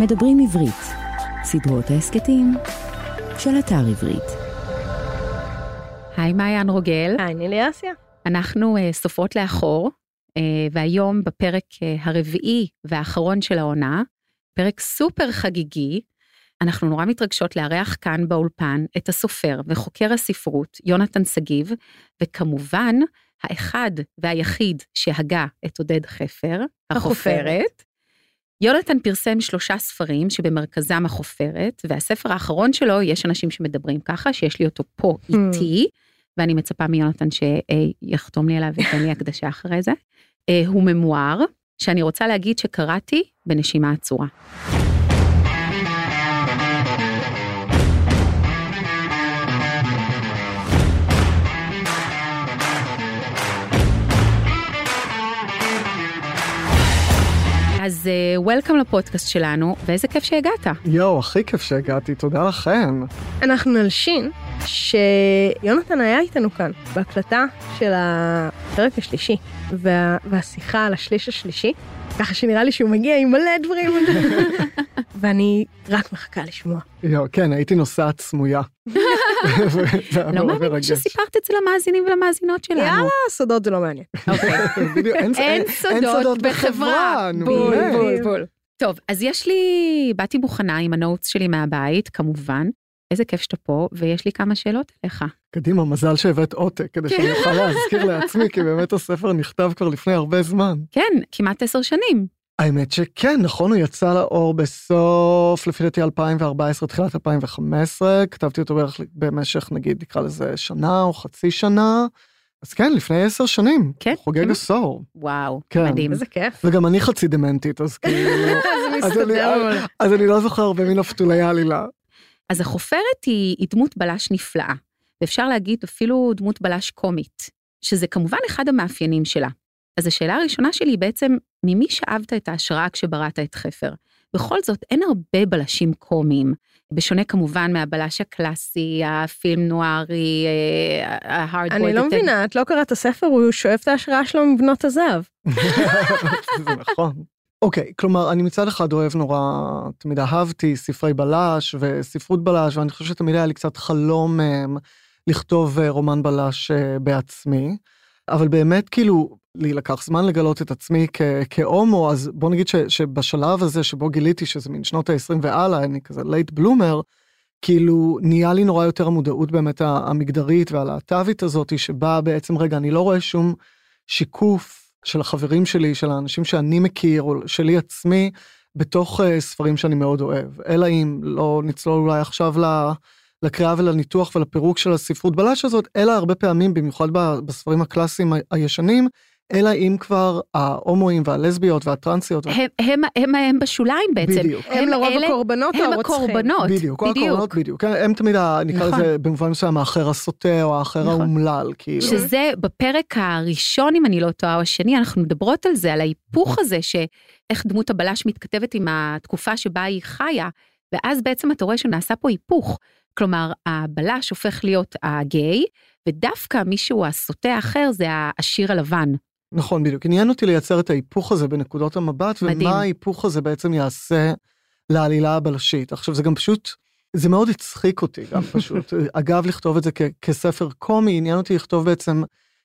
מדברים עברית, סדרות ההסכתים של אתר עברית. היי מעיין רוגל, היי נילי אסיה. אנחנו uh, סופרות לאחור, uh, והיום בפרק uh, הרביעי והאחרון של העונה, פרק סופר חגיגי, אנחנו נורא מתרגשות לארח כאן באולפן את הסופר וחוקר הספרות יונתן שגיב, וכמובן האחד והיחיד שהגה את עודד חפר, החופרת. יונתן פרסם שלושה ספרים שבמרכזם החופרת, והספר האחרון שלו, יש אנשים שמדברים ככה, שיש לי אותו פה איתי, ואני מצפה מיונתן שיחתום לי עליו וייתן לי הקדשה אחרי זה. אה, הוא ממואר, שאני רוצה להגיד שקראתי בנשימה עצורה. אז וולקאם uh, לפודקאסט שלנו, ואיזה כיף שהגעת. יואו, הכי כיף שהגעתי, תודה לכם. אנחנו נלשין שיונתן היה איתנו כאן בהקלטה של הפרק השלישי, וה... והשיחה על השליש השלישי, ככה שנראה לי שהוא מגיע עם מלא דברים, ואני רק מחכה לשמוע. יואו, כן, הייתי נוסעת סמויה. לא מאמין שסיפרת את זה למאזינים ולמאזינות שלנו. יאללה, סודות זה לא מעניין. אוקיי. אין סודות בחברה. בול, בול, בול. טוב, אז יש לי, באתי מוכנה עם ה notes שלי מהבית, כמובן. איזה כיף שאתה פה, ויש לי כמה שאלות אליך. קדימה, מזל שהבאת עותק, כדי שאני אוכל להזכיר לעצמי, כי באמת הספר נכתב כבר לפני הרבה זמן. כן, כמעט עשר שנים. האמת שכן, נכון, הוא יצא לאור בסוף, לפי דעתי 2014, תחילת 2015, כתבתי אותו בערך במשך, נגיד, נקרא לזה שנה או חצי שנה. אז כן, לפני עשר שנים, כן, חוגג כן. עשור. וואו, כן. מדהים. איזה כיף. וגם אני חצי דמנטית, אז כאילו... אז אני- מסתדר. אז אני לא זוכר הרבה מנפתולי העלילה. אז החופרת היא, היא דמות בלש נפלאה, ואפשר להגיד אפילו דמות בלש קומית, שזה כמובן אחד המאפיינים שלה. אז השאלה הראשונה שלי היא בעצם, ממי שאבת את ההשראה כשבראת את חפר? בכל זאת, אין הרבה בלשים קומיים, בשונה כמובן מהבלש הקלאסי, הפילם נוארי, ההארד אני לא מבינה, את לא קראת את הספר, הוא שואב את ההשראה שלו מבנות הזהב. זה נכון. אוקיי, כלומר, אני מצד אחד אוהב נורא, תמיד אהבתי ספרי בלש וספרות בלש, ואני חושב שתמיד היה לי קצת חלום אמ, לכתוב אה, רומן בלש אה, בעצמי, אבל באמת, כאילו, לי לקח זמן לגלות את עצמי כ- כהומו, אז בוא נגיד ש- שבשלב הזה שבו גיליתי שזה מין שנות ה-20 והלאה, אני כזה late bloomer, כאילו נהיה לי נורא יותר המודעות באמת המגדרית והלהט"בית הזאת, שבה בעצם, רגע, אני לא רואה שום שיקוף של החברים שלי, של האנשים שאני מכיר, או שלי עצמי, בתוך uh, ספרים שאני מאוד אוהב. אלא אם לא נצלול אולי עכשיו ל- לקריאה ולניתוח ולפירוק של הספרות בלש הזאת, אלא הרבה פעמים, במיוחד בספרים הקלאסיים הישנים, אלא אם כבר ההומואים והלסביות והטרנסיות. וה- הם, הם, הם, הם בשוליים בעצם. בדיוק. הם לרוב אלה- הקורבנות או הם הרוצחים. הקורבנות. בדיוק, כל הקורבנות בדיוק, כן, הם תמיד, נקרא נכון. לזה במובן מסוים האחר הסוטה או האחר נכון. האומלל, כאילו. שזה בפרק הראשון, אם אני לא טועה, או השני, אנחנו מדברות על זה, על ההיפוך הזה, שאיך דמות הבלש מתכתבת עם התקופה שבה היא חיה, ואז בעצם אתה רואה שנעשה פה היפוך. כלומר, הבלש הופך להיות הגיי, ודווקא מישהו הסוטה האחר זה העשיר הלבן. נכון, בדיוק. עניין אותי לייצר את ההיפוך הזה בנקודות המבט, מדהים. ומה ההיפוך הזה בעצם יעשה לעלילה הבלשית. עכשיו, זה גם פשוט, זה מאוד הצחיק אותי גם פשוט. אגב, לכתוב את זה כ- כספר קומי, עניין אותי לכתוב בעצם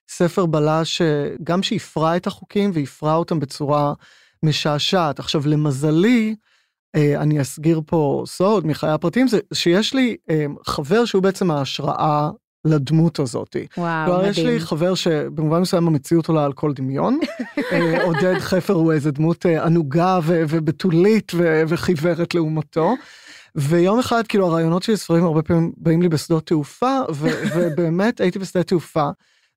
ספר בלש, גם שיפרע את החוקים ויפרע אותם בצורה משעשעת. עכשיו, למזלי, אה, אני אסגיר פה סוד מחיי הפרטיים, זה שיש לי אה, חבר שהוא בעצם ההשראה לדמות הזאתי. וואו, כלומר, יש מדהים. לי חבר שבמובן מסוים המציאות עולה על כל דמיון. אה, עודד חפר הוא איזה דמות אה, ענוגה ו- ובתולית ו- וחיוורת לעומתו. ויום אחד, כאילו, הרעיונות שלי ספרים הרבה פעמים באים לי בשדות תעופה, ו- ובאמת הייתי בשדה תעופה,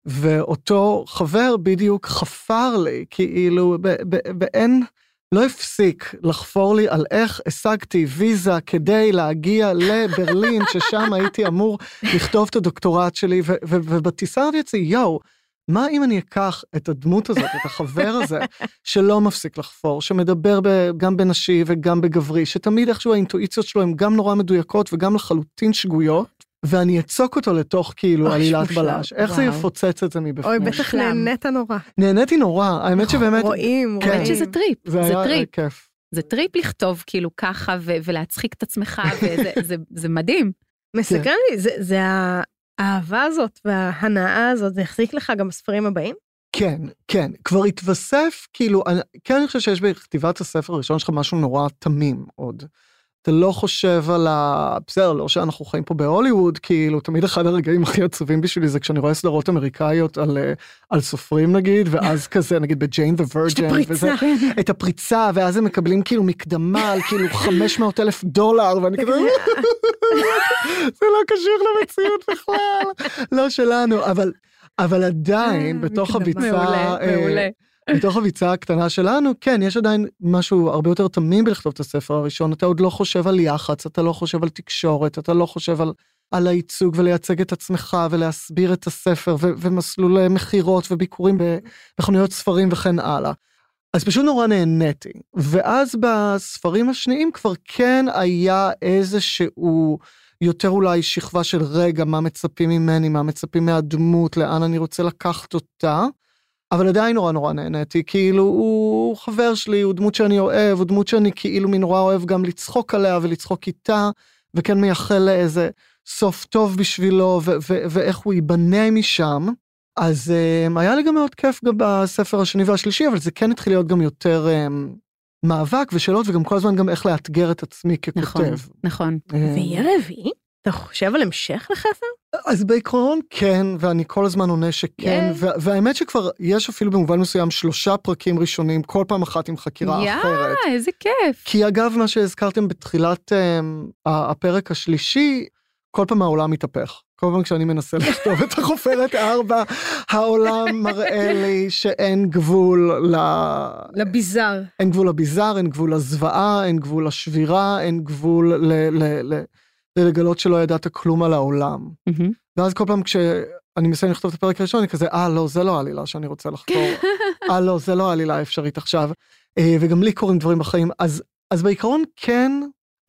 ואותו חבר בדיוק חפר לי, כאילו, ב- ב- ואין, לא הפסיק לחפור לי על איך השגתי ויזה כדי להגיע לברלין, ששם הייתי אמור לכתוב את הדוקטורט שלי, ובטיסה אמרתי לעצמי, יואו, מה אם אני אקח את הדמות הזאת, את החבר הזה, שלא מפסיק לחפור, שמדבר ב- גם בנשי וגם בגברי, שתמיד איכשהו האינטואיציות שלו הן גם נורא מדויקות וגם לחלוטין שגויות, ואני אצוק אותו לתוך כאילו עלילת. בלש. איך זה. יפוצץ את זה מבפנים? אוי, בטח. נהנית נורא. נהניתי נורא, האמת שבאמת, רואים, כן. רואים. חושבת שזה טריפ, זה טריפ. זה טריפ לכתוב כאילו ככה ולהצחיק את עצמך, וזה זה, זה מדהים. מסקרן לי, זה, זה האהבה הזאת וההנאה הזאת, זה יחזיק לך גם בספרים הבאים? כן, כן, כבר התווסף, כאילו, אני, כן אני חושב שיש בכתיבת הספר הראשון שלך משהו נורא תמים עוד. אתה לא חושב על ה... בסדר, לא שאנחנו חיים פה בהוליווד, כאילו, תמיד אחד הרגעים הכי עצובים בשבילי זה כשאני רואה סדרות אמריקאיות על, אה, על סופרים נגיד, ואז כזה, נגיד בג'יין דה וירג'ן, וזה, את הפריצה, ואז הם מקבלים כאילו מקדמה על כאילו 500 אלף דולר, ואני כזה, זה לא קשור למציאות בכלל, לא שלנו, אבל, אבל עדיין, בתוך הביצה, מעולה, אה, מעולה. בתוך הביצה הקטנה שלנו, כן, יש עדיין משהו הרבה יותר תמים בלכתוב את הספר הראשון, אתה עוד לא חושב על יח"צ, אתה לא חושב על תקשורת, אתה לא חושב על, על הייצוג ולייצג את עצמך ולהסביר את הספר ו- ומסלולי מכירות וביקורים בחנויות ספרים וכן הלאה. אז פשוט נורא נהניתי. ואז בספרים השניים כבר כן היה איזשהו יותר אולי שכבה של רגע, מה מצפים ממני, מה מצפים מהדמות, לאן אני רוצה לקחת אותה. אבל עדיין נורא נורא נהניתי, כאילו הוא חבר שלי, הוא דמות שאני אוהב, הוא דמות שאני כאילו נורא אוהב גם לצחוק עליה ולצחוק איתה, וכן מייחל לאיזה סוף טוב בשבילו, ו- ו- ואיך הוא ייבנה משם. אז um, היה לי גם מאוד כיף גם בספר השני והשלישי, אבל זה כן התחיל להיות גם יותר um, מאבק ושאלות, וגם כל הזמן גם איך לאתגר את עצמי ככותב. נכון, נכון. אמ, ויהיה רביעי? אתה חושב על המשך לחפר? אז בעיקרון כן, ואני כל הזמן עונה שכן, ייי. וה- והאמת שכבר יש אפילו במובן מסוים שלושה פרקים ראשונים, כל פעם אחת עם חקירה יא, אחרת. איזה כיף. כי אגב, מה שהזכרתם בתחילת um, הפרק השלישי, כל פעם העולם מתהפך. כל פעם כשאני מנסה לכתוב את החופרת הארבע, העולם מראה לי שאין גבול ל... לביזאר. אין גבול לביזאר, אין גבול לזוועה, אין גבול לשבירה, אין גבול ל... ל... ל... לגלות שלא ידעת כלום על העולם. מהמם. ואז כל פעם כשאני מסיים לכתוב את הפרק הראשון, אני כזה, אה, לא, זה לא העלילה שאני רוצה לחקור. אה, לא, זה לא העלילה האפשרית עכשיו. אה, וגם לי קורים דברים בחיים. אז, אז בעיקרון כן,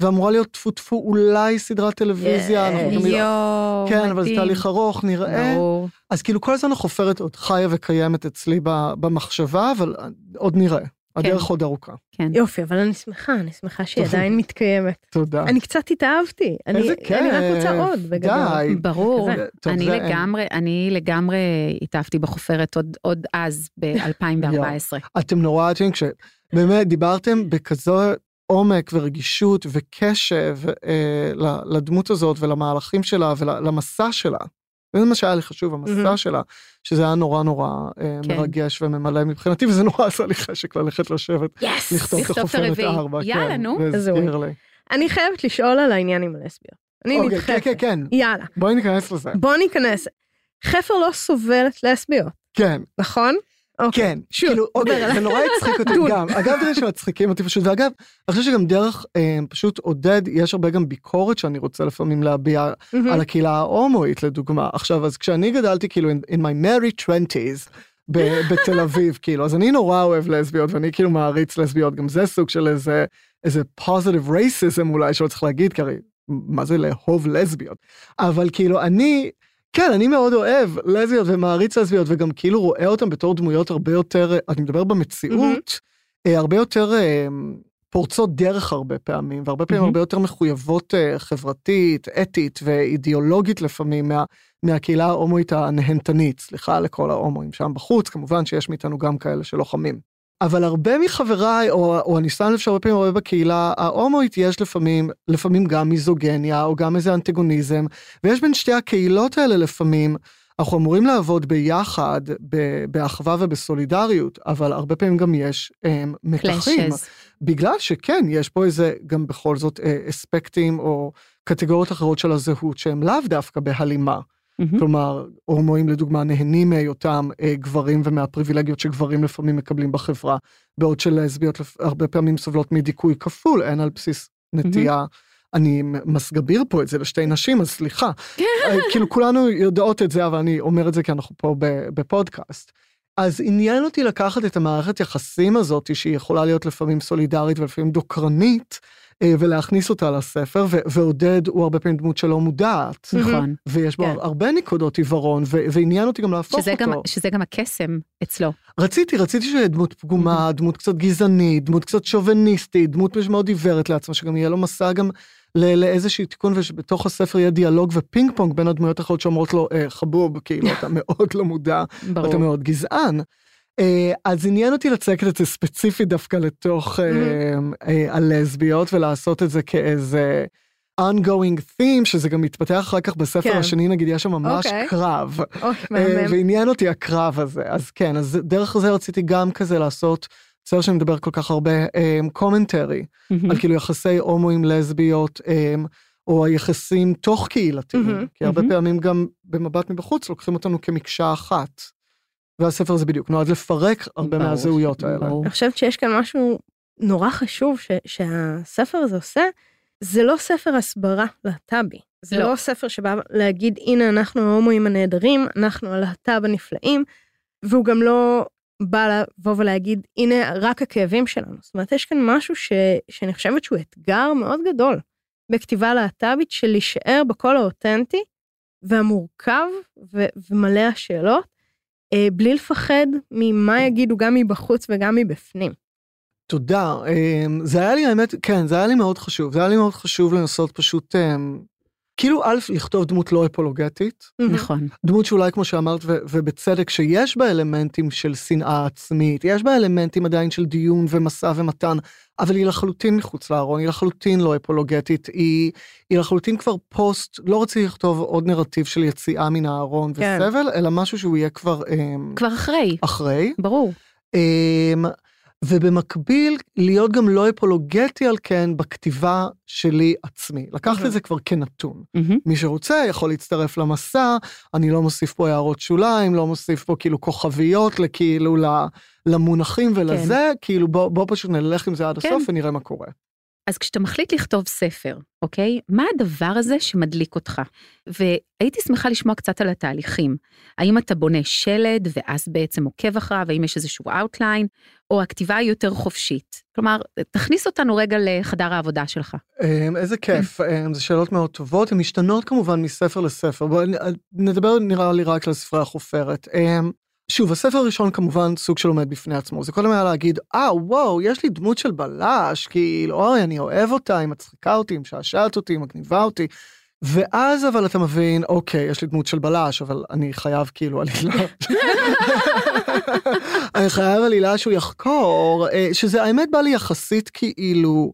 ואמורה להיות טפו טפו אולי סדרת טלוויזיה, אנחנו תמיד... יואו, כן, אבל זה מדהים. תהליך ארוך, נראה. ברור. אז כאילו כל הזמן החופרת עוד חיה וקיימת אצלי במחשבה, אבל עוד נראה. הדרך עוד ארוכה. כן. יופי, אבל אני שמחה, אני שמחה שהיא. עדיין מתקיימת. תודה. אני קצת התאהבתי. אני איזה אני רק רוצה כיף. עוד, בגדול. די. ברור, אני. לגמרי, אני לגמרי התאהבתי בחופרת עוד, עוד אז, ב-2014. אתם נורא אהבתם כשבאמת דיברתם בכזו עומק ורגישות וקשב אה, ל- לדמות הזאת ולמהלכים שלה ולמסע שלה. זה מה שהיה לי חשוב, המסע מהמם. שלה, שזה היה נורא נורא אה, כן. מרגש וממלא מבחינתי, וזה נורא עשה לי חשק ללכת לשבת, יס! לכתוב את החופרת. הארבע. יאללה, כן, נו. זה איזה הזכיר לי. אני חייבת לשאול על העניין עם הלסביות. אני אוקיי, נדחפת. כן, כן, כן. יאללה, בואי ניכנס לזה. בוא ניכנס. חפר לא סובלת לסביות, כן, נכון? אוקיי. כן, שוב, כאילו, אוקיי. זה נורא הצחיק אותי. גם. אגב, דברים שמצחיקים אותי פשוט, ואגב, אני חושב שגם דרך אה, פשוט עודד, יש הרבה גם ביקורת שאני רוצה לפעמים להביע. על הקהילה ההומואית לדוגמה. עכשיו, אז כשאני גדלתי כאילו in, in my merry 20's ב- בתל אביב, כאילו, אז אני נורא אוהב לסביות, ואני כאילו מעריץ לסביות, גם זה סוג של איזה, איזה positive racism אולי שלא צריך להגיד, כי הרי מה זה לאהוב לסביות? אבל כאילו, אני... כן, אני מאוד אוהב לסביות ומעריץ לסביות, וגם כאילו רואה אותם בתור דמויות הרבה יותר, אני מדבר במציאות, אה, הרבה יותר אה, פורצות דרך הרבה פעמים, והרבה פעמים מהמם. הרבה יותר מחויבות אה, חברתית, אתית ואידיאולוגית לפעמים מה, מהקהילה ההומואית הנהנתנית, סליחה לכל ההומואים שם בחוץ, כמובן שיש מאיתנו גם כאלה שלוחמים. אבל הרבה מחבריי, או, או אני שם לב שהרבה פעמים רואה בקהילה ההומואית, יש לפעמים, לפעמים גם מיזוגניה, או גם איזה אנטגוניזם, ויש בין שתי הקהילות האלה לפעמים, אנחנו אמורים לעבוד ביחד, ב- באחווה ובסולידריות, אבל הרבה פעמים גם יש הם, מתחים. קלאשז. בגלל שכן, יש פה איזה, גם בכל זאת, אה, אספקטים או קטגוריות אחרות של הזהות שהם לאו דווקא בהלימה. מהמם. כלומר, הומואים לדוגמה נהנים מהיותם אה, גברים ומהפריבילגיות שגברים לפעמים מקבלים בחברה, בעוד שלסביות הרבה פעמים סובלות מדיכוי כפול, הן על בסיס נטייה. אני מסגביר פה את זה לשתי נשים, אז סליחה. אה, כאילו כולנו יודעות את זה, אבל אני אומר את זה כי אנחנו פה בפודקאסט. אז עניין אותי לקחת את המערכת יחסים הזאת, שהיא יכולה להיות לפעמים סולידרית ולפעמים דוקרנית, ולהכניס אותה לספר, ו- ועודד הוא הרבה פעמים דמות שלא מודעת. נכון. ויש בו כן. הרבה נקודות עיוורון, ו- ועניין אותי גם להפוך שזה אותו. גם, שזה גם הקסם אצלו. רציתי, רציתי שיהיה דמות פגומה, דמות קצת גזענית, דמות קצת שוביניסטית, דמות מאוד עיוורת לעצמה, שגם יהיה לו מסע גם ל- לאיזשהו תיקון, ושבתוך הספר יהיה דיאלוג ופינג פונג בין הדמויות האחרות שאומרות לו, אה, חבוב, כאילו, אתה מאוד לא מודע, ברור. אתה מאוד גזען. אה, אז עניין אותי לצקת את זה ספציפית דווקא לתוך אה, אה, הלסביות, ולעשות את זה כאיזה... ongoing theme, שזה גם מתפתח אחר כך בספר כן. השני, נגיד, יש שם ממש אוקיי. קרב. מהמם. ועניין אותי הקרב הזה, אז כן, אז דרך זה רציתי גם כזה לעשות, בסדר שאני מדבר כל כך הרבה, קומנטרי, מהמם. על כאילו יחסי הומואים לסביות, או היחסים תוך קהילתיים, מהמם, כי הרבה מהמם. פעמים גם במבט מבחוץ לוקחים אותנו כמקשה אחת. והספר הזה בדיוק נועד לפרק הרבה מהזהויות האלה. אני חושבת שיש כאן משהו נורא חשוב ש, שהספר הזה עושה, זה לא ספר הסברה להט"בי. זה לא. לא. ספר שבא להגיד, הנה אנחנו ההומואים הנהדרים, אנחנו הלהט"ב הנפלאים, והוא גם לא בא לבוא ולהגיד, הנה רק הכאבים שלנו. זאת אומרת, יש כאן משהו ש, שאני חושבת שהוא אתגר מאוד גדול בכתיבה להט"בית, של להישאר בקול האותנטי והמורכב ו, ומלא השאלות, בלי לפחד ממה יגידו גם מבחוץ וגם מבפנים. תודה. אמ, זה היה לי, האמת, כן, זה היה לי מאוד חשוב. זה היה לי מאוד חשוב לנסות פשוט, אמ, כאילו, א', לכתוב דמות לא אפולוגטית. נכון. דמות שאולי, כמו שאמרת, ו- ובצדק, שיש בה אלמנטים של שנאה עצמית, יש בה אלמנטים עדיין של דיון ומשא ומתן, אבל היא לחלוטין מחוץ לארון, היא לחלוטין לא אפולוגטית, היא, היא לחלוטין כבר פוסט, לא רציתי לכתוב עוד נרטיב של יציאה מן הארון כן. וסבל, אלא משהו שהוא יהיה כבר אמ, כבר אחרי, אחרי. ברור. אמ, ובמקביל, להיות גם לא אפולוגטי על כן בכתיבה שלי עצמי. לקחת אהה. את זה כבר כנתון. מהמם. מי שרוצה יכול להצטרף למסע, אני לא מוסיף פה הערות שוליים, לא מוסיף פה כאילו כוכביות לכאילו למונחים ולזה, כאילו בוא, בוא פשוט נלך עם זה עד כן. הסוף ונראה מה קורה. אז כשאתה מחליט לכתוב ספר, אוקיי? מה הדבר הזה שמדליק אותך? והייתי שמחה לשמוע קצת על התהליכים. האם אתה בונה שלד ואז בעצם עוקב אחריו, האם יש איזשהו outline, או הכתיבה היא יותר חופשית? כלומר, תכניס אותנו רגע לחדר העבודה שלך. אמ, איזה כיף, אמ, זה שאלות מאוד טובות, הן משתנות כמובן מספר לספר. בואי נ- נדבר נראה לי רק על ספרי החופרת. שוב, הספר הראשון כמובן סוג של עומד בפני עצמו. זה קודם היה להגיד, אה, וואו, יש לי דמות של בלש, כאילו, אוי, אני אוהב אותה, היא מצחיקה אותי, היא משעשעת אותי, היא מגניבה אותי. ואז אבל אתה מבין, אוקיי, יש לי דמות של בלש, אבל אני חייב כאילו עלילה. אני חייב עלילה שהוא יחקור, אה, שזה האמת בא לי יחסית כאילו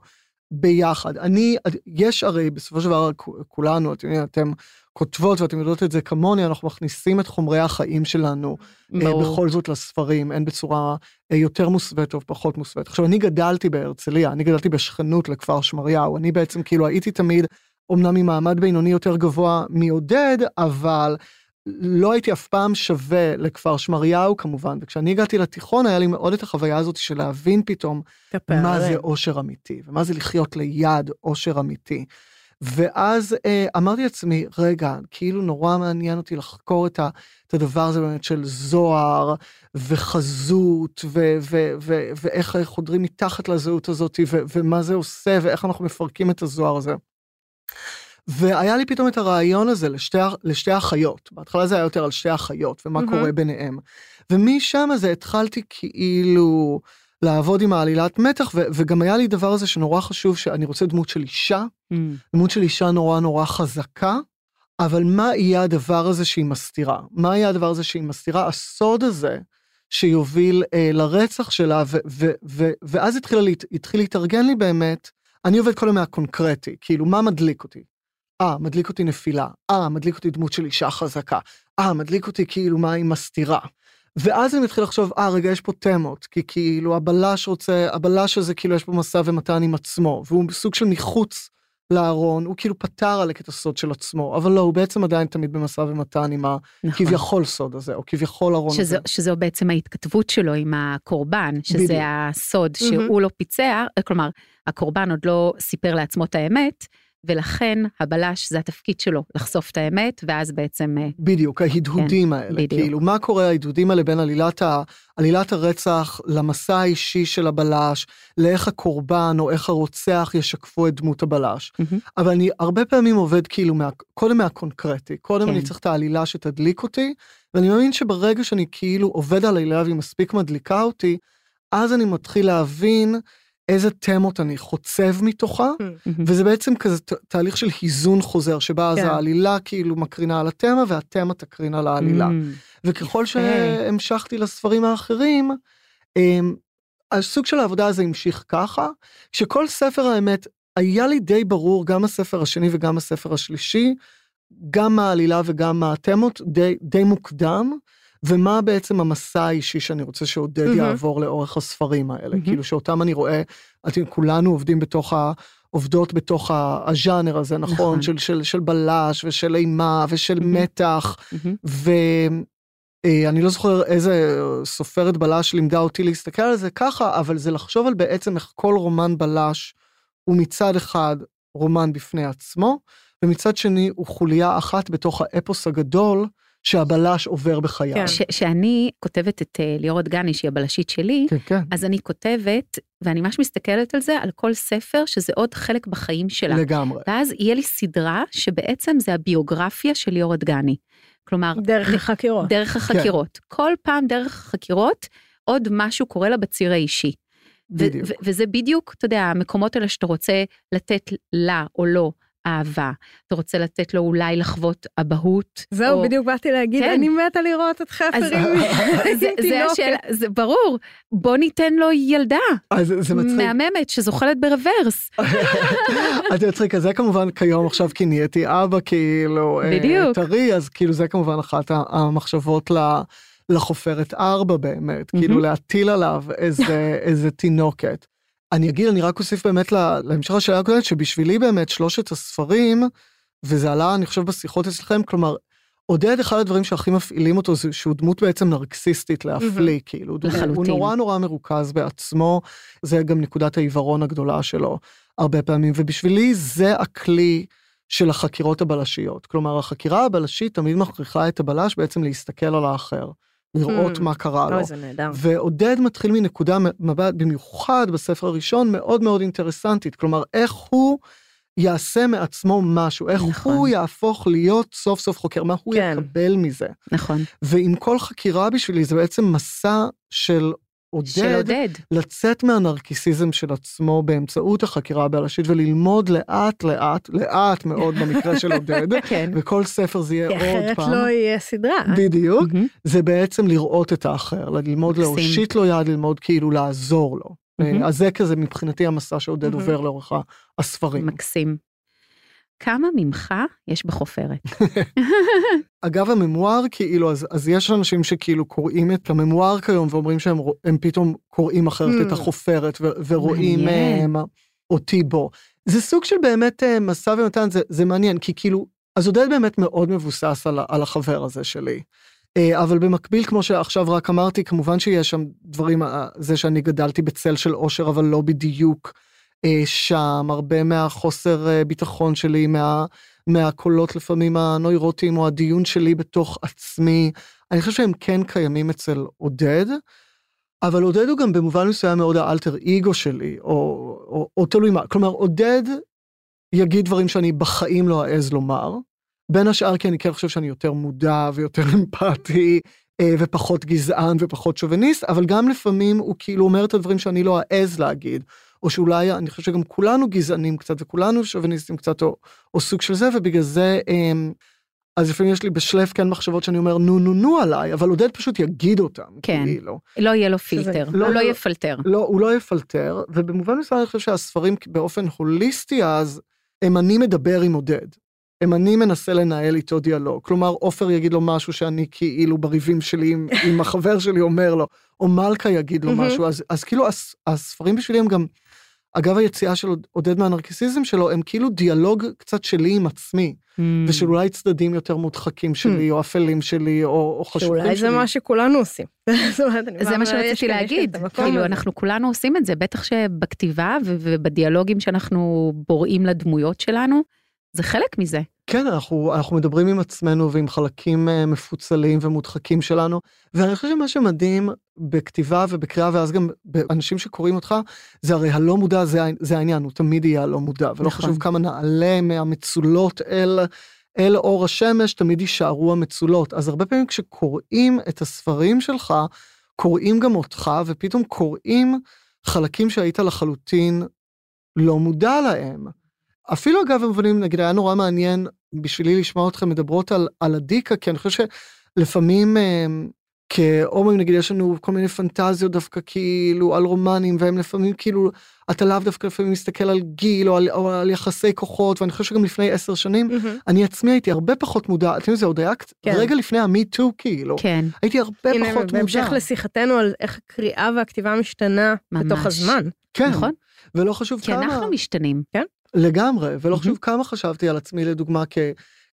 ביחד. אני, יש הרי בסופו של דבר כולנו, אתם יודעים, אתם כותבות ואתם יודעות את זה כמוני, אנחנו מכניסים את חומרי החיים שלנו אה, ברור. בכל זאת לספרים, הן בצורה אה, יותר מוסווית או פחות מוסווית. עכשיו, אני גדלתי בהרצליה, אני גדלתי בשכנות לכפר שמריהו, אני בעצם כאילו הייתי תמיד, אמנם ממעמד בינוני יותר גבוה מעודד, אבל לא הייתי אף פעם שווה לכפר שמריהו כמובן, וכשאני הגעתי לתיכון היה לי מאוד את החוויה הזאת של להבין פתאום מה זה אושר אמיתי, ומה זה לחיות ליד אושר אמיתי. ואז אה, אמרתי לעצמי, רגע, כאילו נורא מעניין אותי לחקור את, ה, את הדבר הזה באמת של זוהר וחזות, ו, ו, ו, ואיך חודרים מתחת לזהות הזאת, ו, ומה זה עושה, ואיך אנחנו מפרקים את הזוהר הזה. והיה לי פתאום את הרעיון הזה לשתי, לשתי אחיות. בהתחלה זה היה יותר על שתי אחיות ומה מהמם. קורה ביניהם. ומשם הזה התחלתי כאילו לעבוד עם העלילת מתח, ו- וגם היה לי דבר הזה שנורא חשוב, שאני רוצה דמות של אישה, Mm, דמות של אישה נורא נורא חזקה, אבל מה יהיה הדבר הזה שהיא מסתירה? מה יהיה הדבר הזה שהיא מסתירה? הסוד הזה שיוביל אה, לרצח שלה, ו- ו- ו- ואז התחיל, להת- התחיל להתארגן לי באמת, אני עובד כל היום מהקונקרטי, כאילו, מה מדליק אותי? אה, מדליק אותי נפילה. אה, מדליק אותי דמות של אישה חזקה. אה, מדליק אותי כאילו מה היא מסתירה. ואז אני מתחיל לחשוב, אה, רגע, יש פה תמות, כי כאילו הבלש רוצה, הבלש הזה כאילו יש פה משא ומתן עם עצמו, והוא סוג של מחוץ לארון, הוא כאילו פתר עלק את הסוד של עצמו, אבל לא, הוא בעצם עדיין תמיד במשא ומתן עם נכון. הכביכול סוד הזה, או כביכול ארון הזה. שזו, בעצם ההתכתבות שלו עם הקורבן, שזה בדיוק. הסוד. שהוא לא פיצח, כלומר, הקורבן עוד לא סיפר לעצמו את האמת, ולכן הבלש זה התפקיד שלו, לחשוף את האמת, ואז בעצם... אה, בדיוק, ההדהודים כן, האלה. בדיוק. כאילו, מה קורה ההדהודים האלה בין עלילת, ה, עלילת הרצח למסע האישי של הבלש, לאיך הקורבן או איך הרוצח ישקפו את דמות הבלש. Mm-hmm. אבל אני הרבה פעמים עובד כאילו, מה, קודם מהקונקרטי, קודם כן. אני צריך את העלילה שתדליק אותי, ואני מאמין שברגע שאני כאילו עובד על העלילה והיא מספיק מדליקה אותי, אז אני מתחיל להבין איזה תמות אני חוצב מתוכה, mm-hmm. וזה בעצם כזה תהליך של היזון חוזר, שבה כן. אז העלילה כאילו מקרינה על התמה, והתמה תקרין על העלילה. Mm-hmm. וככל שהמשכתי לספרים האחרים, אמ, הסוג של העבודה הזה המשיך ככה, שכל ספר האמת, היה לי די ברור, גם הספר השני וגם הספר השלישי, גם העלילה וגם התמות, די, די מוקדם. ומה בעצם המסע האישי שאני רוצה שעודד mm-hmm. יעבור לאורך הספרים האלה, mm-hmm. כאילו שאותם אני רואה, אתם כולנו עובדים בתוך ה... עובדות בתוך הז'אנר הזה, נכון? נכון. של, של, של בלש ושל אימה ושל mm-hmm. מתח, mm-hmm. ואני אה, לא זוכר איזה סופרת בלש לימדה אותי להסתכל על זה ככה, אבל זה לחשוב על בעצם איך כל רומן בלש הוא מצד אחד רומן בפני עצמו, ומצד שני הוא חוליה אחת בתוך האפוס הגדול שהבלש עובר בחייו. כן. שאני כותבת את uh, ליאור דגני, שהיא הבלשית שלי, כן, כן. אז אני כותבת, ואני ממש מסתכלת על זה, על כל ספר, שזה עוד חלק בחיים שלה. לגמרי. ואז יהיה לי סדרה שבעצם זה הביוגרפיה של ליאור דגני. כלומר... דרך החקירות. דרך החקירות. כן. כל פעם דרך החקירות, עוד משהו קורה לה בציר האישי. בדיוק. וזה בדיוק, אתה יודע, המקומות האלה שאתה רוצה לתת לה או לא אהבה. אתה רוצה לתת לו אולי לחוות אבהות. זהו, או... בדיוק באתי להגיד, כן. אני מתה לראות את חפר עם תינוקת. זה ברור, בוא ניתן לו ילדה. אז זה מצחיק. מהממת שזוחלת ברוורס. זה מצחיק, זה כמובן כיום עכשיו כי נהייתי אבא כאילו, אה, בדיוק. טרי, אז כאילו זה כמובן אחת המחשבות ל... לחופרת ארבע באמת, כאילו להטיל עליו איזה, איזה תינוקת. אני אגיד, אני רק אוסיף באמת להמשך השאלה הקודמת, שבשבילי באמת שלושת הספרים, וזה עלה, אני חושב, בשיחות אצלכם, כלומר, עודד, אחד הדברים שהכי מפעילים אותו זה שהוא דמות בעצם נרקסיסטית להפליא, mm-hmm. כאילו, לחלוטין. הוא נורא נורא מרוכז בעצמו, זה גם נקודת העיוורון הגדולה שלו הרבה פעמים, ובשבילי זה הכלי של החקירות הבלשיות. כלומר, החקירה הבלשית תמיד מכריחה את הבלש בעצם להסתכל על האחר. לראות hmm. מה קרה לו. זה נהדר. ועודד מתחיל מנקודה מבט, במיוחד בספר הראשון, מאוד מאוד אינטרסנטית. כלומר, איך הוא יעשה מעצמו משהו, איך נכון. הוא יהפוך להיות סוף סוף חוקר, מה הוא כן. יקבל מזה. נכון. ועם כל חקירה בשבילי זה בעצם מסע של עודד, עודד לצאת מהנרקיסיזם של עצמו באמצעות החקירה הבלשית וללמוד לאט לאט, לאט מאוד במקרה של עודד, כן. וכל ספר זה יהיה עוד פעם. כי אחרת לא יהיה סדרה. בדיוק, זה בעצם לראות את האחר, ללמוד להושיט לו יד, ללמוד כאילו לעזור לו. אז זה כזה מבחינתי המסע שעודד עובר לאורך הספרים. מקסים. כמה ממך יש בחופרת? אגב הממואר כאילו אז, אז יש אנשים שכאילו קוראים את הממואר כיום ואומרים שהם הם פתאום קוראים אחרת mm. את החופרת ו, ורואים הם, אה, אותי בו. זה סוג של באמת אה, מסע ומתן זה, זה מעניין כי כאילו אז עודד באמת מאוד מבוסס על, על החבר הזה שלי. אה, אבל במקביל כמו שעכשיו רק אמרתי כמובן שיש שם דברים זה שאני גדלתי בצל של אושר אבל לא בדיוק. אה, שם, הרבה מהחוסר אה, ביטחון שלי, מה, מהקולות לפעמים הנוירוטיים או הדיון שלי בתוך עצמי, אני חושב שהם כן קיימים אצל עודד, אבל עודד הוא גם במובן מסוים מאוד האלטר אגו שלי, או, או, או תלוי מה, כלומר עודד יגיד דברים שאני בחיים לא אעז לומר, בין השאר כי אני כן חושב שאני יותר מודע ויותר אמפתי, אה, ופחות גזען ופחות שוביניסט, אבל גם לפעמים הוא כאילו אומר את הדברים שאני לא אעז להגיד. או שאולי, אני חושב שגם כולנו גזענים קצת, וכולנו שוביניסטים קצת, או, או סוג של זה, ובגלל זה, אמ, אז לפעמים יש לי בשלף כן מחשבות שאני אומר נו נו נו עליי, אבל עודד פשוט יגיד אותם. כן, כאילו. לא יהיה לו פילטר, לא, הוא לא יפלטר. לא, הוא לא יפלטר, ובמובן מסוים אני חושב שהספרים באופן הוליסטי אז, הם אני מדבר עם עודד. הם אני מנסה לנהל איתו דיאלוג. כלומר, עופר יגיד לו משהו שאני כאילו בריבים שלי עם, עם החבר שלי אומר לו, או מלכה יגיד לו משהו, אז, אז כאילו הס, הספרים בשבילי הם גם אגב היציאה של עודד מהנרקיסיזם שלו, הם כאילו דיאלוג קצת שלי עם עצמי, mm. ושל אולי צדדים יותר מודחקים שלי, mm. או אפלים שלי, או, או חשובים שלי. שאולי זה מה שכולנו עושים. זה מה שרציתי להגיד, כאילו אנחנו כולנו עושים את זה, בטח שבכתיבה ובדיאלוגים שאנחנו בוראים לדמויות שלנו. זה חלק מזה. כן, אנחנו, אנחנו מדברים עם עצמנו ועם חלקים uh, מפוצלים ומודחקים שלנו, ואני חושב שמה שמדהים בכתיבה ובקריאה, ואז גם באנשים שקוראים אותך, זה הרי הלא מודע זה, זה העניין, הוא תמיד יהיה הלא מודע, ולא נכון. חשוב כמה נעלה מהמצולות אל, אל אור השמש, תמיד יישארו המצולות. אז הרבה פעמים כשקוראים את הספרים שלך, קוראים גם אותך, ופתאום קוראים חלקים שהיית לחלוטין לא מודע להם. אפילו אגב במובנים, נגיד, היה נורא מעניין בשבילי לשמוע אתכם מדברות על, על הדיקה, כי אני חושב שלפעמים אה, כהומואים, נגיד, יש לנו כל מיני פנטזיות דווקא כאילו על רומנים, והם לפעמים כאילו, אתה לאו דווקא לפעמים מסתכל על גיל או על, או על יחסי כוחות, ואני חושב שגם לפני עשר שנים, mm-hmm. אני עצמי הייתי הרבה פחות מודע, אתם יודעים, זה עוד היה כן. רגע לפני טו כאילו, כן. הייתי הרבה הנה, פחות מודע. בהמשך לשיחתנו על איך הקריאה והכתיבה משתנה ממש. בתוך הזמן. כן, נכון. ולא חשוב כי כמה... כי אנחנו משתנים. כן. לגמרי, ולא חשוב כמה חשבתי על עצמי לדוגמה כ,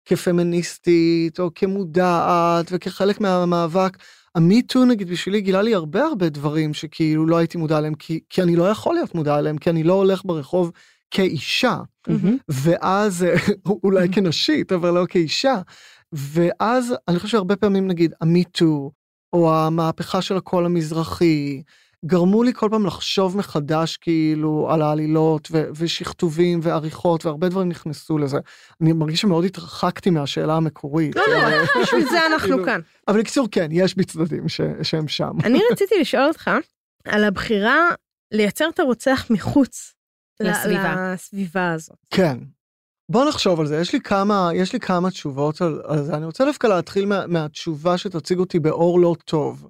כפמיניסטית או כמודעת וכחלק מהמאבק. המיטו נגיד בשבילי גילה לי הרבה הרבה דברים שכאילו לא הייתי מודע עליהם כי, כי אני לא יכול להיות מודע עליהם כי אני לא הולך ברחוב כאישה mm-hmm. ואז אולי כנשית אבל לא כאישה ואז אני חושב שהרבה פעמים נגיד המיטו או המהפכה של הקול המזרחי גרמו לי כל פעם לחשוב מחדש כאילו על העלילות ו- ושכתובים ועריכות והרבה דברים נכנסו לזה. אני מרגיש שמאוד התרחקתי מהשאלה המקורית. לא, לא, בשביל זה אנחנו כאילו, כאן. אבל בקיצור, כן, יש בצדדים ש- שהם שם. אני רציתי לשאול אותך על הבחירה לייצר את הרוצח מחוץ לסביבה, לסביבה הזאת. כן. בוא נחשוב על זה, יש לי כמה, יש לי כמה תשובות על, על זה. אני רוצה דווקא להתחיל מה, מהתשובה שתציג אותי באור לא טוב.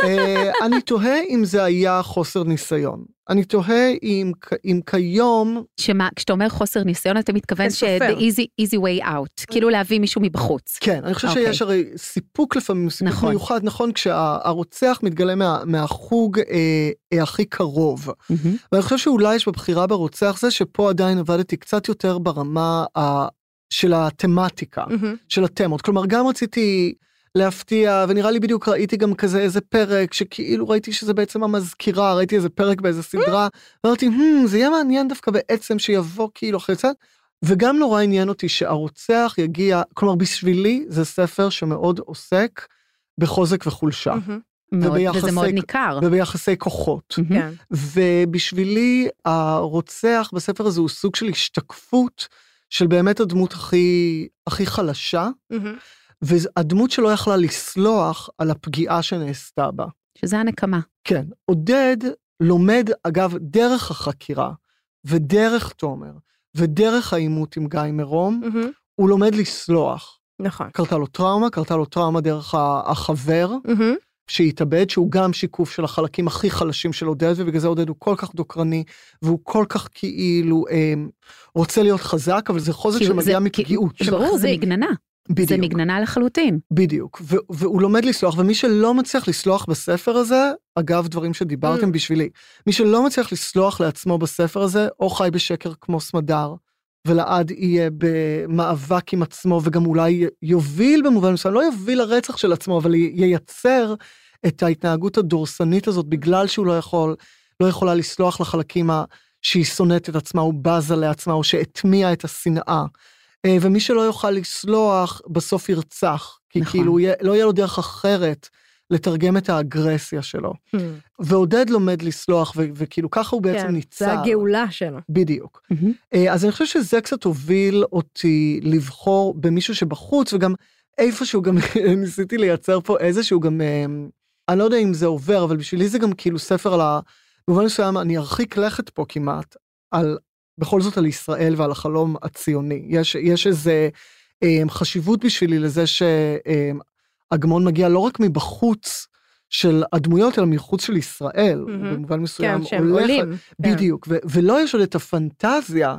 אה, אני תוהה אם זה היה חוסר ניסיון. אני תוהה אם, אם כיום... שמה, כשאתה אומר חוסר ניסיון, אתה מתכוון ש- the easy, easy way out, כאילו להביא מישהו מבחוץ. כן, אני חושב okay. שיש אוקיי. הרי סיפוק לפעמים, סיפוק נכון. מיוחד, נכון, כשהרוצח מתגלה מה, מהחוג אה, אה, הכי קרוב. Mm-hmm. ואני חושב שאולי יש בבחירה ברוצח זה שפה עדיין עבדתי קצת יותר ברמה ה, של התמטיקה, mm-hmm. של התמות. כלומר, גם רציתי... להפתיע ונראה לי בדיוק ראיתי גם כזה איזה פרק שכאילו ראיתי שזה בעצם המזכירה ראיתי איזה פרק באיזה סדרה ואמרתי hmm, זה יהיה מעניין דווקא בעצם שיבוא כאילו אחרי זה וגם נורא עניין אותי שהרוצח יגיע כלומר בשבילי זה ספר שמאוד עוסק בחוזק וחולשה. וביחסי, וזה מאוד ניכר. וביחסי כוחות. כן. ובשבילי הרוצח בספר הזה הוא סוג של השתקפות של באמת הדמות הכי הכי חלשה. והדמות שלו יכלה לסלוח על הפגיעה שנעשתה בה. שזה הנקמה. כן. עודד לומד, אגב, דרך החקירה, ודרך תומר, ודרך העימות עם גיא מרום, mm-hmm. הוא לומד לסלוח. נכון. קרתה לו טראומה, קרתה לו טראומה דרך החבר, mm-hmm. שהתאבד, שהוא גם שיקוף של החלקים הכי חלשים של עודד, ובגלל זה עודד הוא כל כך דוקרני, והוא כל כך כאילו אה, רוצה להיות חזק, אבל זה חוזק שמגיע מפגיעות. ברור, זה מגננה. בדיוק. זה מגננה לחלוטין. בדיוק, ו- והוא לומד לסלוח, ומי שלא מצליח לסלוח בספר הזה, אגב, דברים שדיברתם mm. בשבילי, מי שלא מצליח לסלוח לעצמו בספר הזה, או חי בשקר כמו סמדר, ולעד יהיה במאבק עם עצמו, וגם אולי יוביל במובן מסוים, לא יוביל לרצח של עצמו, אבל ייצר את ההתנהגות הדורסנית הזאת, בגלל שהוא לא יכול, לא יכולה לסלוח לחלקים ה... שהיא שונאת את עצמה, או בזה לעצמה, או שהטמיעה את השנאה. אה, ומי שלא יוכל לסלוח, בסוף ירצח. כי נכון. כאילו לא יהיה לו דרך אחרת לתרגם את האגרסיה שלו. Hmm. ועודד לומד לסלוח, ו- וכאילו ככה הוא בעצם כן, ניצר. זה הגאולה שלו. בדיוק. Mm-hmm. אז אני חושב שזה קצת הוביל אותי לבחור במישהו שבחוץ, וגם איפשהו גם ניסיתי לייצר פה איזשהו גם, אה, אני לא יודע אם זה עובר, אבל בשבילי זה גם כאילו ספר על ה... במובן מסוים אני ארחיק לכת פה כמעט, על בכל זאת על ישראל ועל החלום הציוני. יש, יש איזה אה, חשיבות בשבילי לזה שאגמון מגיע לא רק מבחוץ של הדמויות, אלא מחוץ של ישראל, mm-hmm. במובן מסוים. כן, שהם הולך, עולים. בדיוק, כן. ו- ולא יש עוד את הפנטזיה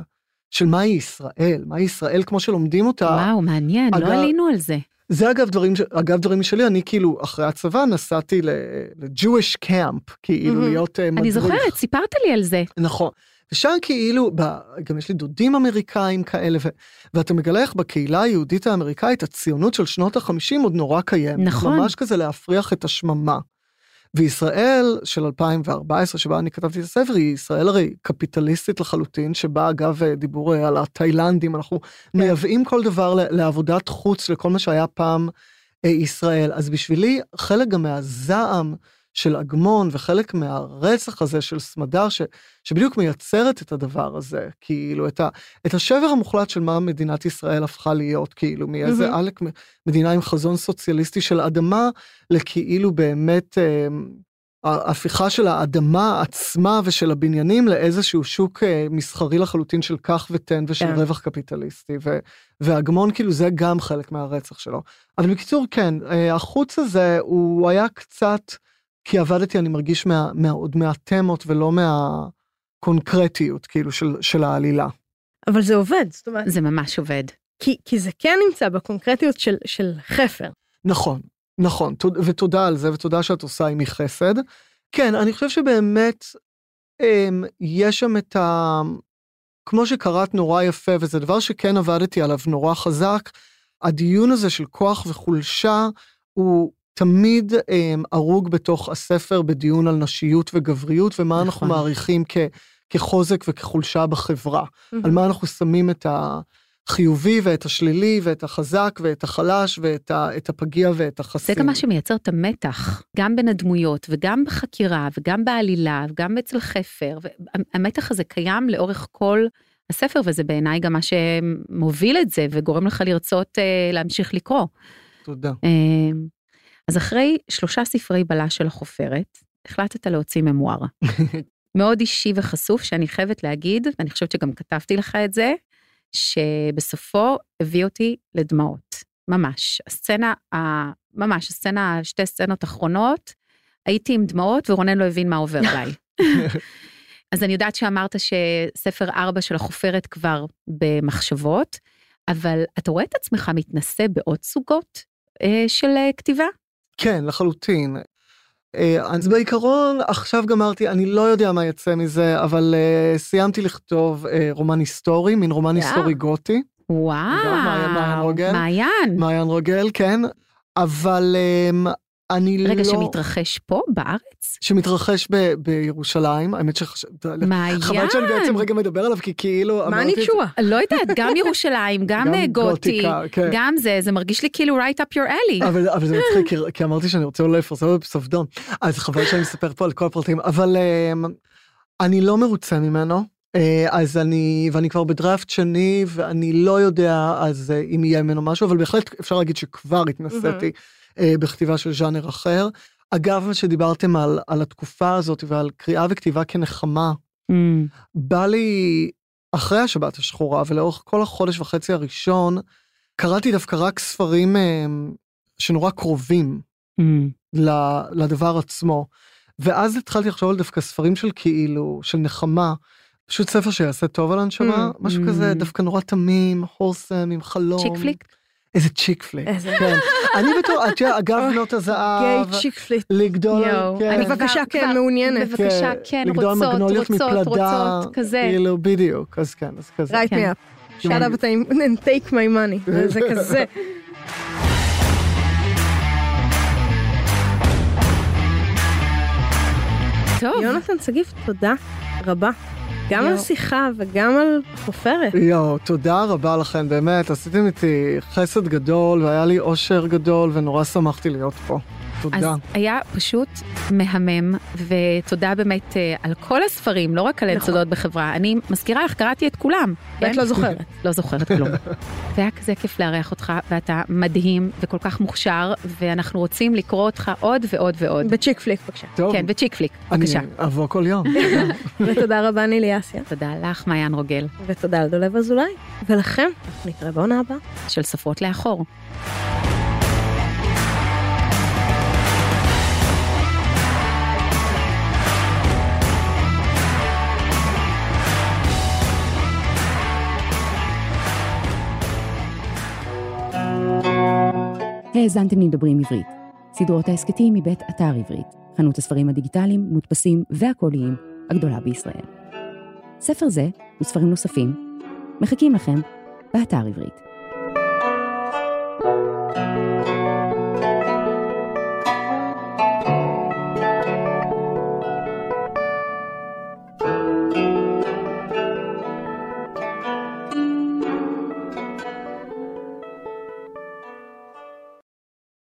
של מהי ישראל, מהי ישראל כמו שלומדים אותה. וואו, מעניין, לא אגב, לא עלינו על זה. זה אגב דברים, אגב דברים משלי, אני כאילו אחרי הצבא נסעתי ל-Jewish camp, כאילו mm-hmm. להיות מדריך. אני זוכרת, סיפרת לי על זה. נכון. ושם כאילו, גם יש לי דודים אמריקאים כאלה, ו, ואתה מגלה איך בקהילה היהודית האמריקאית הציונות של שנות החמישים עוד נורא קיימת. נכון. ממש כזה להפריח את השממה. וישראל של 2014, שבה אני כתבתי את הספר, היא ישראל הרי קפיטליסטית לחלוטין, שבה אגב דיבור על התאילנדים, אנחנו כן. מייבאים כל דבר לעבודת חוץ, לכל מה שהיה פעם אה, ישראל. אז בשבילי, חלק גם מהזעם של אגמון וחלק מהרצח הזה של סמדר, ש, שבדיוק מייצרת את הדבר הזה, כאילו, את, ה, את השבר המוחלט של מה מדינת ישראל הפכה להיות, כאילו, מאיזה mm-hmm. עלק מדינה עם חזון סוציאליסטי של אדמה, לכאילו באמת... אה, ההפיכה של האדמה עצמה ושל הבניינים לאיזשהו שוק אה, מסחרי לחלוטין של קח ותן ושל כן. רווח קפיטליסטי. ו, והגמון כאילו זה גם חלק מהרצח שלו. אבל בקיצור כן, אה, החוץ הזה הוא היה קצת, כי עבדתי אני מרגיש מה, מה, עוד מהתמות ולא מהקונקרטיות כאילו של, של העלילה. אבל זה עובד, זאת אומרת. זה ממש עובד. כי, כי זה כן נמצא בקונקרטיות של, של חפר. נכון, נכון, ותודה על זה, ותודה שאת עושה עימי חסד. כן, אני חושב שבאמת הם, אמ, יש שם את ה... כמו שקראת נורא יפה, וזה דבר שכן עבדתי עליו נורא חזק, הדיון הזה של כוח וחולשה הוא תמיד אמ, הרוג בתוך הספר בדיון על נשיות וגבריות, ומה נכון. אנחנו מעריכים כ, כחוזק וכחולשה בחברה, mm-hmm. על מה אנחנו שמים את. החיובי ואת השלילי ואת החזק ואת החלש ואת ה, את הפגיע ואת החסין. זה גם מה שמייצר את המתח, גם בין הדמויות וגם בחקירה וגם בעלילה וגם אצל חפר. המתח הזה קיים לאורך כל הספר וזה בעיניי גם מה שמוביל את זה וגורם לך לרצות אה, להמשיך לקרוא. תודה. אה, אז אחרי שלושה ספרי בלש של החופרת, החלטת להוציא ממואר. מאוד אישי וחשוף שאני חייבת להגיד, ואני חושבת שגם כתבתי לך את זה, שבסופו הביא אותי לדמעות, ממש. הסצנה, ממש, הסצנה, שתי סצנות אחרונות, הייתי עם דמעות ורונן לא הבין מה עובר עליי. אז אני יודעת שאמרת שספר ארבע של החופרת כבר במחשבות, אבל אתה רואה את עצמך מתנסה בעוד סוגות אה, של אה, כתיבה? כן, לחלוטין. אה, אז בעיקרון, עכשיו גמרתי, אני לא יודע מה יצא מזה, אבל uh, סיימתי לכתוב uh, רומן היסטורי, מין רומן yeah. היסטורי גותי. וואו, מעיין רוגל. מעיין. מעיין רוגל, כן. אבל um, אני רגע, לא... רגע, שמתרחש פה בארץ? שמתרחש ב... בירושלים, האמת שחש... מעיין. חבל שאני בעצם רגע מדבר עליו, כי כאילו... מה נקשוע? לא יודעת, גם ירושלים, גם, גם גותי, כן. גם זה, זה מרגיש לי כאילו right up your alley. אבל, אבל זה מצחיק, כי, כי אמרתי שאני רוצה אולי לפרסם אותו בפספדון, אז חבל שאני מספר פה על כל הפרטים, אבל um, אני לא מרוצה ממנו. Uh, אז אני, ואני כבר בדראפט שני, ואני לא יודע אז uh, אם יהיה ממנו משהו, אבל בהחלט אפשר להגיד שכבר התנסיתי. Mm-hmm. אה, בכתיבה של ז'אנר אחר. אגב, מה שדיברתם על, על התקופה הזאת ועל קריאה וכתיבה כנחמה, mm. בא לי אחרי השבת השחורה ולאורך כל החודש וחצי הראשון, קראתי דווקא רק ספרים אה, שנורא קרובים mm. לדבר עצמו. ואז התחלתי לחשוב על דווקא ספרים של כאילו, של נחמה, פשוט ספר שיעשה טוב על הנשמה, mm, משהו mm. כזה דווקא נורא תמים, הורסם, עם חלום. צ'יק פליק? איזה צ'יק פליק. כן. אני בתור, את יודעת, אגב בנות הזהב. גיי צ'יק פליק. לגדול, כן. בבקשה, כן, מעוניינת. בבקשה, כן, רוצות, רוצות, רוצות, כזה. כאילו, בדיוק, אז כן, אז כזה. right me up. shut up and take my money. זה כזה. טוב. יונתן שגיב, תודה רבה. גם על שיחה וגם על חופרת. יואו, תודה רבה לכם, באמת, עשיתם איתי חסד גדול והיה לי אושר גדול ונורא שמחתי להיות פה. תודה. אז היה פשוט מהמם, ותודה באמת אה, על כל הספרים, לא רק על נכון. היסודות בחברה. אני מזכירה לך, קראתי את כולם. ואת כן? לא זוכרת. לא זוכרת כלום. והיה כזה כיף לארח אותך, ואתה מדהים וכל כך מוכשר, ואנחנו רוצים לקרוא אותך עוד ועוד ועוד. בצ'יק פליק, בבקשה. טוב. כן, בצ'יק פליק, בבקשה. אני אבוא כל יום. ותודה רבה נילי אסיה. תודה לך, מעיין רוגל. ותודה לדולב אזולאי. ולכם, נתראה בעונה הבאה. של סופרות לאחור. האזנתם לדברים עברית, סדרות ההסכתים מבית אתר עברית, חנות הספרים הדיגיטליים, מודפסים והקוליים הגדולה בישראל. ספר זה וספרים נוספים מחכים לכם באתר עברית.